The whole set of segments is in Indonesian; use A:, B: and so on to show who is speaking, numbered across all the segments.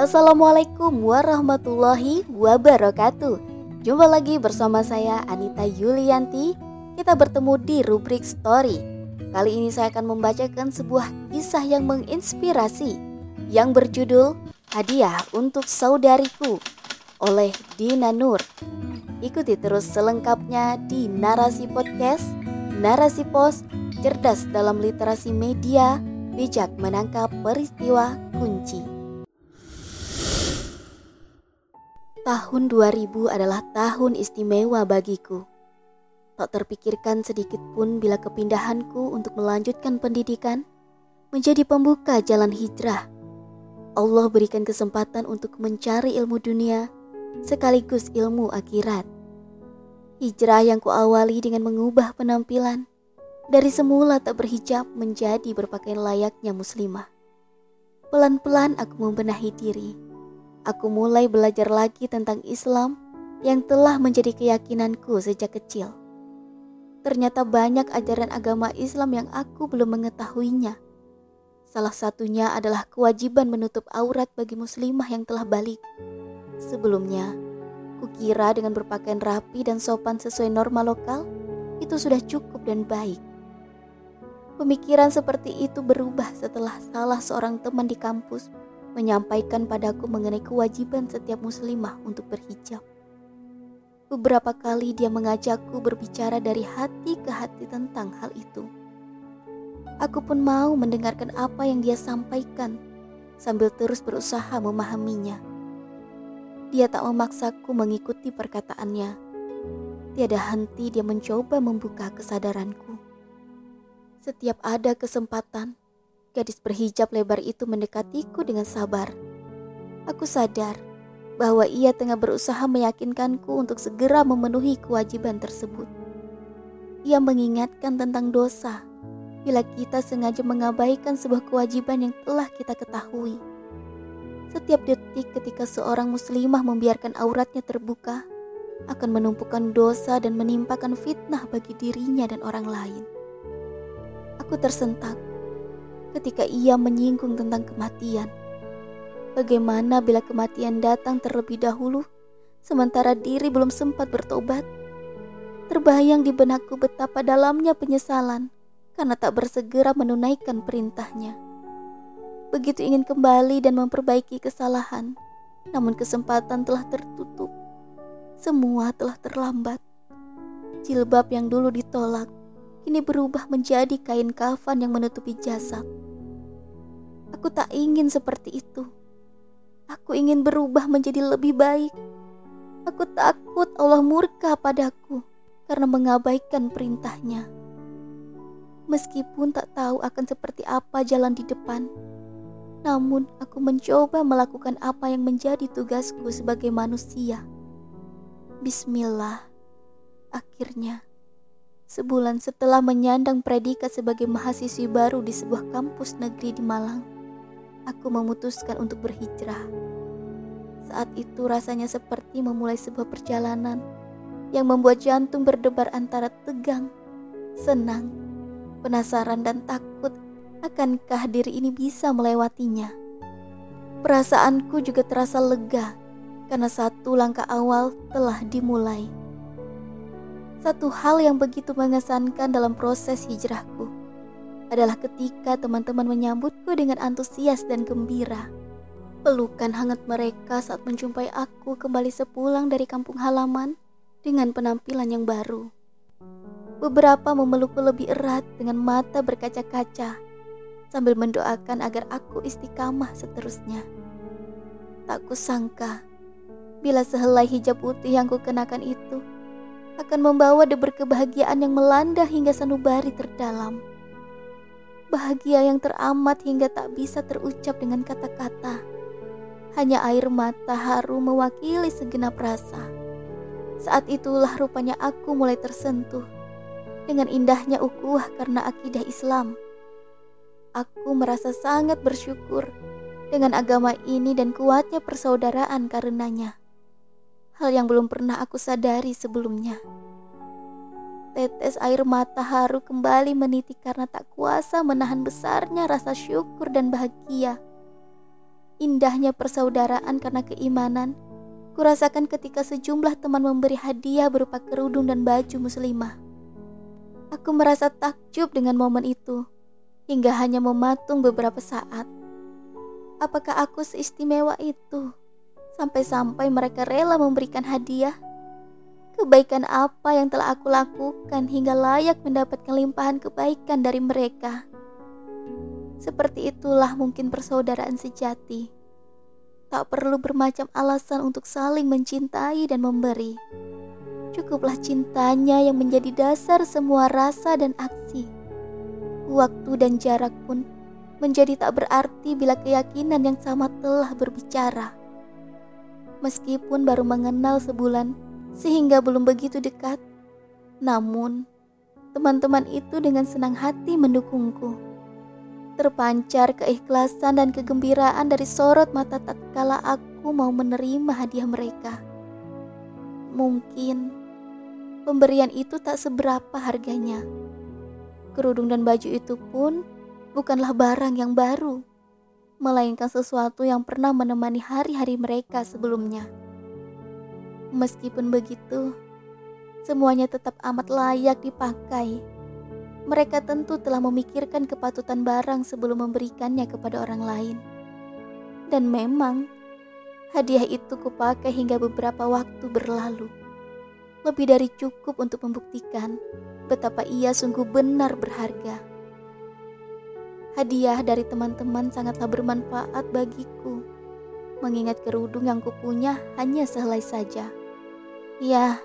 A: Assalamualaikum warahmatullahi wabarakatuh. Jumpa lagi bersama saya Anita Yulianti. Kita bertemu di rubrik story. Kali ini saya akan membacakan sebuah kisah yang menginspirasi Yang berjudul Hadiah untuk Saudariku oleh Dina Nur. Ikuti terus selengkapnya di Narasi Podcast. Narasi Pos Cerdas dalam literasi media Bijak menangkap peristiwa kunci Tahun 2000 adalah tahun istimewa bagiku. Tak terpikirkan sedikit pun bila kepindahanku untuk melanjutkan pendidikan menjadi pembuka jalan hijrah. Allah berikan kesempatan untuk mencari ilmu dunia sekaligus ilmu akhirat. Hijrah yang kuawali dengan mengubah penampilan dari semula tak berhijab menjadi berpakaian layaknya muslimah. Pelan-pelan aku membenahi diri aku mulai belajar lagi tentang Islam yang telah menjadi keyakinanku sejak kecil. Ternyata banyak ajaran agama Islam yang aku belum mengetahuinya. Salah satunya adalah kewajiban menutup aurat bagi muslimah yang telah balik. Sebelumnya, kukira dengan berpakaian rapi dan sopan sesuai norma lokal, itu sudah cukup dan baik. Pemikiran seperti itu berubah setelah salah seorang teman di kampus menyampaikan padaku mengenai kewajiban setiap muslimah untuk berhijab. Beberapa kali dia mengajakku berbicara dari hati ke hati tentang hal itu. Aku pun mau mendengarkan apa yang dia sampaikan sambil terus berusaha memahaminya. Dia tak memaksaku mengikuti perkataannya. Tiada henti dia mencoba membuka kesadaranku. Setiap ada kesempatan, Gadis berhijab lebar itu mendekatiku dengan sabar. Aku sadar bahwa ia tengah berusaha meyakinkanku untuk segera memenuhi kewajiban tersebut. Ia mengingatkan tentang dosa bila kita sengaja mengabaikan sebuah kewajiban yang telah kita ketahui. Setiap detik ketika seorang muslimah membiarkan auratnya terbuka, akan menumpukan dosa dan menimpakan fitnah bagi dirinya dan orang lain. Aku tersentak ketika ia menyinggung tentang kematian. Bagaimana bila kematian datang terlebih dahulu, sementara diri belum sempat bertobat? Terbayang di benakku betapa dalamnya penyesalan karena tak bersegera menunaikan perintahnya. Begitu ingin kembali dan memperbaiki kesalahan, namun kesempatan telah tertutup. Semua telah terlambat. Jilbab yang dulu ditolak kini berubah menjadi kain kafan yang menutupi jasad. Aku tak ingin seperti itu. Aku ingin berubah menjadi lebih baik. Aku takut Allah murka padaku karena mengabaikan perintahnya. Meskipun tak tahu akan seperti apa jalan di depan, namun aku mencoba melakukan apa yang menjadi tugasku sebagai manusia. Bismillah. Akhirnya, Sebulan setelah menyandang predikat sebagai mahasiswi baru di sebuah kampus negeri di Malang, aku memutuskan untuk berhijrah. Saat itu rasanya seperti memulai sebuah perjalanan yang membuat jantung berdebar antara tegang, senang, penasaran dan takut akankah diri ini bisa melewatinya. Perasaanku juga terasa lega karena satu langkah awal telah dimulai. Satu hal yang begitu mengesankan dalam proses hijrahku adalah ketika teman-teman menyambutku dengan antusias dan gembira. Pelukan hangat mereka saat menjumpai aku kembali sepulang dari kampung halaman dengan penampilan yang baru. Beberapa memelukku lebih erat dengan mata berkaca-kaca sambil mendoakan agar aku istiqamah seterusnya. Tak kusangka bila sehelai hijab putih yang kukenakan itu akan membawa deber kebahagiaan yang melanda hingga sanubari terdalam. Bahagia yang teramat hingga tak bisa terucap dengan kata-kata. Hanya air mata haru mewakili segenap rasa. Saat itulah rupanya aku mulai tersentuh dengan indahnya ukuah karena akidah Islam. Aku merasa sangat bersyukur dengan agama ini dan kuatnya persaudaraan karenanya hal yang belum pernah aku sadari sebelumnya. Tetes air mata haru kembali meniti karena tak kuasa menahan besarnya rasa syukur dan bahagia. Indahnya persaudaraan karena keimanan, kurasakan ketika sejumlah teman memberi hadiah berupa kerudung dan baju muslimah. Aku merasa takjub dengan momen itu, hingga hanya mematung beberapa saat. Apakah aku seistimewa itu? Sampai-sampai mereka rela memberikan hadiah. Kebaikan apa yang telah aku lakukan hingga layak mendapatkan limpahan kebaikan dari mereka? Seperti itulah mungkin persaudaraan sejati. Tak perlu bermacam alasan untuk saling mencintai dan memberi. Cukuplah cintanya yang menjadi dasar semua rasa dan aksi. Waktu dan jarak pun menjadi tak berarti bila keyakinan yang sama telah berbicara. Meskipun baru mengenal sebulan, sehingga belum begitu dekat, namun teman-teman itu dengan senang hati mendukungku terpancar keikhlasan dan kegembiraan dari sorot mata tatkala aku mau menerima hadiah mereka. Mungkin pemberian itu tak seberapa harganya. Kerudung dan baju itu pun bukanlah barang yang baru, melainkan sesuatu yang pernah menemani hari-hari mereka sebelumnya. Meskipun begitu, semuanya tetap amat layak dipakai mereka tentu telah memikirkan kepatutan barang sebelum memberikannya kepada orang lain. Dan memang, hadiah itu kupakai hingga beberapa waktu berlalu. Lebih dari cukup untuk membuktikan betapa ia sungguh benar berharga. Hadiah dari teman-teman sangatlah bermanfaat bagiku. Mengingat kerudung yang kupunya hanya sehelai saja. Ya,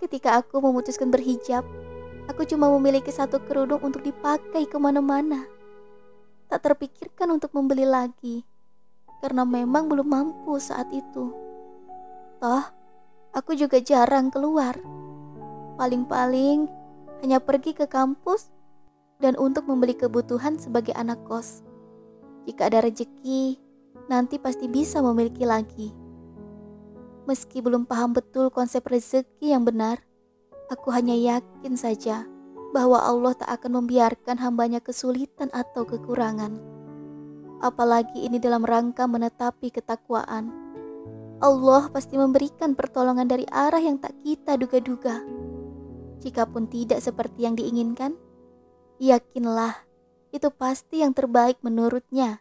A: ketika aku memutuskan berhijab, Aku cuma memiliki satu kerudung untuk dipakai ke mana-mana. Tak terpikirkan untuk membeli lagi, karena memang belum mampu saat itu. Toh, aku juga jarang keluar. Paling-paling hanya pergi ke kampus dan untuk membeli kebutuhan sebagai anak kos. Jika ada rezeki, nanti pasti bisa memiliki lagi. Meski belum paham betul konsep rezeki yang benar, Aku hanya yakin saja bahwa Allah tak akan membiarkan hambanya kesulitan atau kekurangan. Apalagi ini dalam rangka menetapi ketakwaan. Allah pasti memberikan pertolongan dari arah yang tak kita duga-duga. Jikapun tidak seperti yang diinginkan, yakinlah itu pasti yang terbaik menurutnya.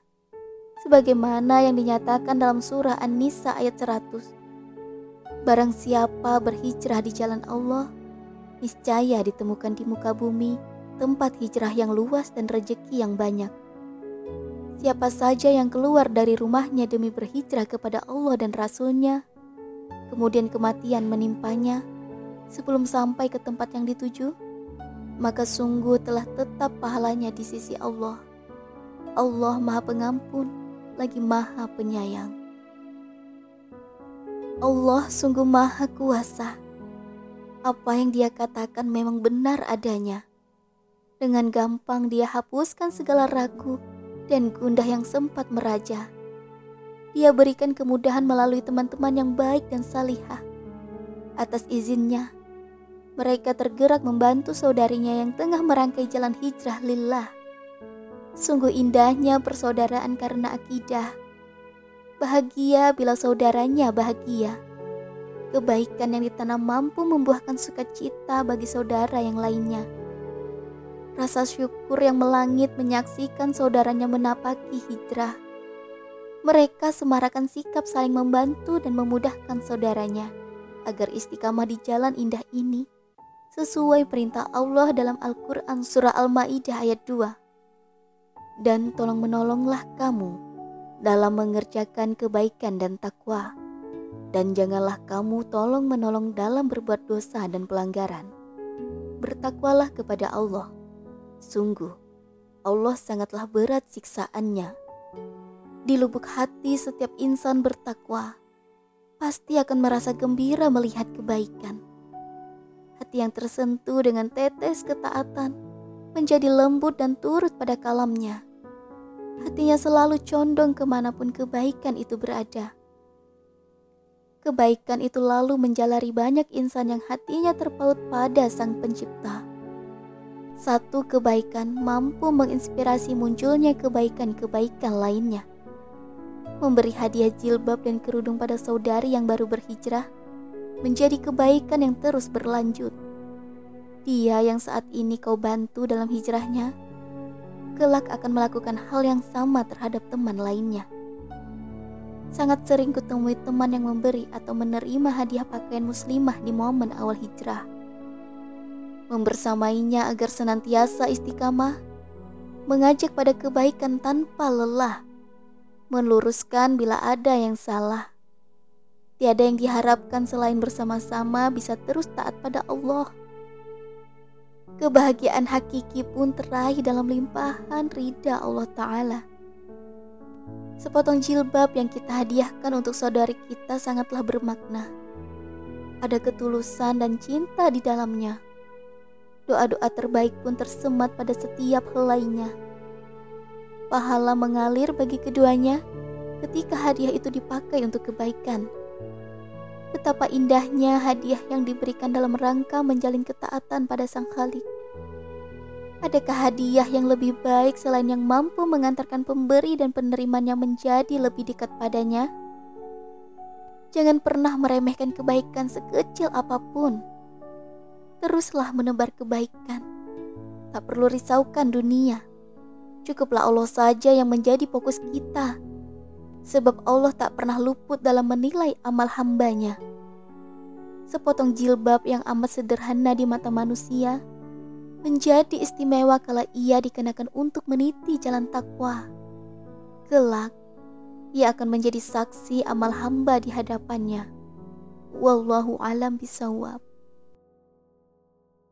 A: Sebagaimana yang dinyatakan dalam surah An-Nisa ayat 100. Barang siapa berhijrah di jalan Allah, niscaya ditemukan di muka bumi tempat hijrah yang luas dan rejeki yang banyak. Siapa saja yang keluar dari rumahnya demi berhijrah kepada Allah dan Rasul-Nya, kemudian kematian menimpanya sebelum sampai ke tempat yang dituju, maka sungguh telah tetap pahalanya di sisi Allah. Allah Maha Pengampun, lagi Maha Penyayang. Allah sungguh Maha Kuasa apa yang dia katakan memang benar adanya. Dengan gampang dia hapuskan segala ragu dan gundah yang sempat meraja. Dia berikan kemudahan melalui teman-teman yang baik dan salihah. Atas izinnya, mereka tergerak membantu saudarinya yang tengah merangkai jalan hijrah lillah. Sungguh indahnya persaudaraan karena akidah. Bahagia bila saudaranya bahagia kebaikan yang ditanam mampu membuahkan sukacita bagi saudara yang lainnya. Rasa syukur yang melangit menyaksikan saudaranya menapaki hijrah. Mereka semarakan sikap saling membantu dan memudahkan saudaranya agar istiqamah di jalan indah ini sesuai perintah Allah dalam Al-Quran Surah Al-Ma'idah ayat 2. Dan tolong menolonglah kamu dalam mengerjakan kebaikan dan takwa dan janganlah kamu tolong menolong dalam berbuat dosa dan pelanggaran. Bertakwalah kepada Allah. Sungguh, Allah sangatlah berat siksaannya. Di lubuk hati setiap insan bertakwa, pasti akan merasa gembira melihat kebaikan. Hati yang tersentuh dengan tetes ketaatan menjadi lembut dan turut pada kalamnya. Hatinya selalu condong ke mana pun kebaikan itu berada Kebaikan itu lalu menjalari banyak insan yang hatinya terpaut pada Sang Pencipta. Satu kebaikan mampu menginspirasi munculnya kebaikan-kebaikan lainnya. Memberi hadiah jilbab dan kerudung pada saudari yang baru berhijrah menjadi kebaikan yang terus berlanjut. Dia yang saat ini kau bantu dalam hijrahnya, kelak akan melakukan hal yang sama terhadap teman lainnya. Sangat sering kutemui teman yang memberi atau menerima hadiah pakaian muslimah di momen awal hijrah. Membersamainya agar senantiasa istiqamah, mengajak pada kebaikan tanpa lelah, meluruskan bila ada yang salah. Tiada yang diharapkan selain bersama-sama bisa terus taat pada Allah. Kebahagiaan hakiki pun teraih dalam limpahan ridha Allah Ta'ala. Sepotong jilbab yang kita hadiahkan untuk saudari kita sangatlah bermakna. Ada ketulusan dan cinta di dalamnya. Doa-doa terbaik pun tersemat pada setiap helainya. Pahala mengalir bagi keduanya ketika hadiah itu dipakai untuk kebaikan. Betapa indahnya hadiah yang diberikan dalam rangka menjalin ketaatan pada Sang Khalik. Adakah hadiah yang lebih baik selain yang mampu mengantarkan pemberi dan penerimanya menjadi lebih dekat padanya? Jangan pernah meremehkan kebaikan sekecil apa pun. Teruslah menebar kebaikan. Tak perlu risaukan dunia. Cukuplah Allah saja yang menjadi fokus kita. Sebab Allah tak pernah luput dalam menilai amal hambanya. Sepotong jilbab yang amat sederhana di mata manusia – menjadi istimewa kalau ia dikenakan untuk meniti jalan takwa. Kelak, ia akan menjadi saksi amal hamba di hadapannya. Wallahu alam bisawab.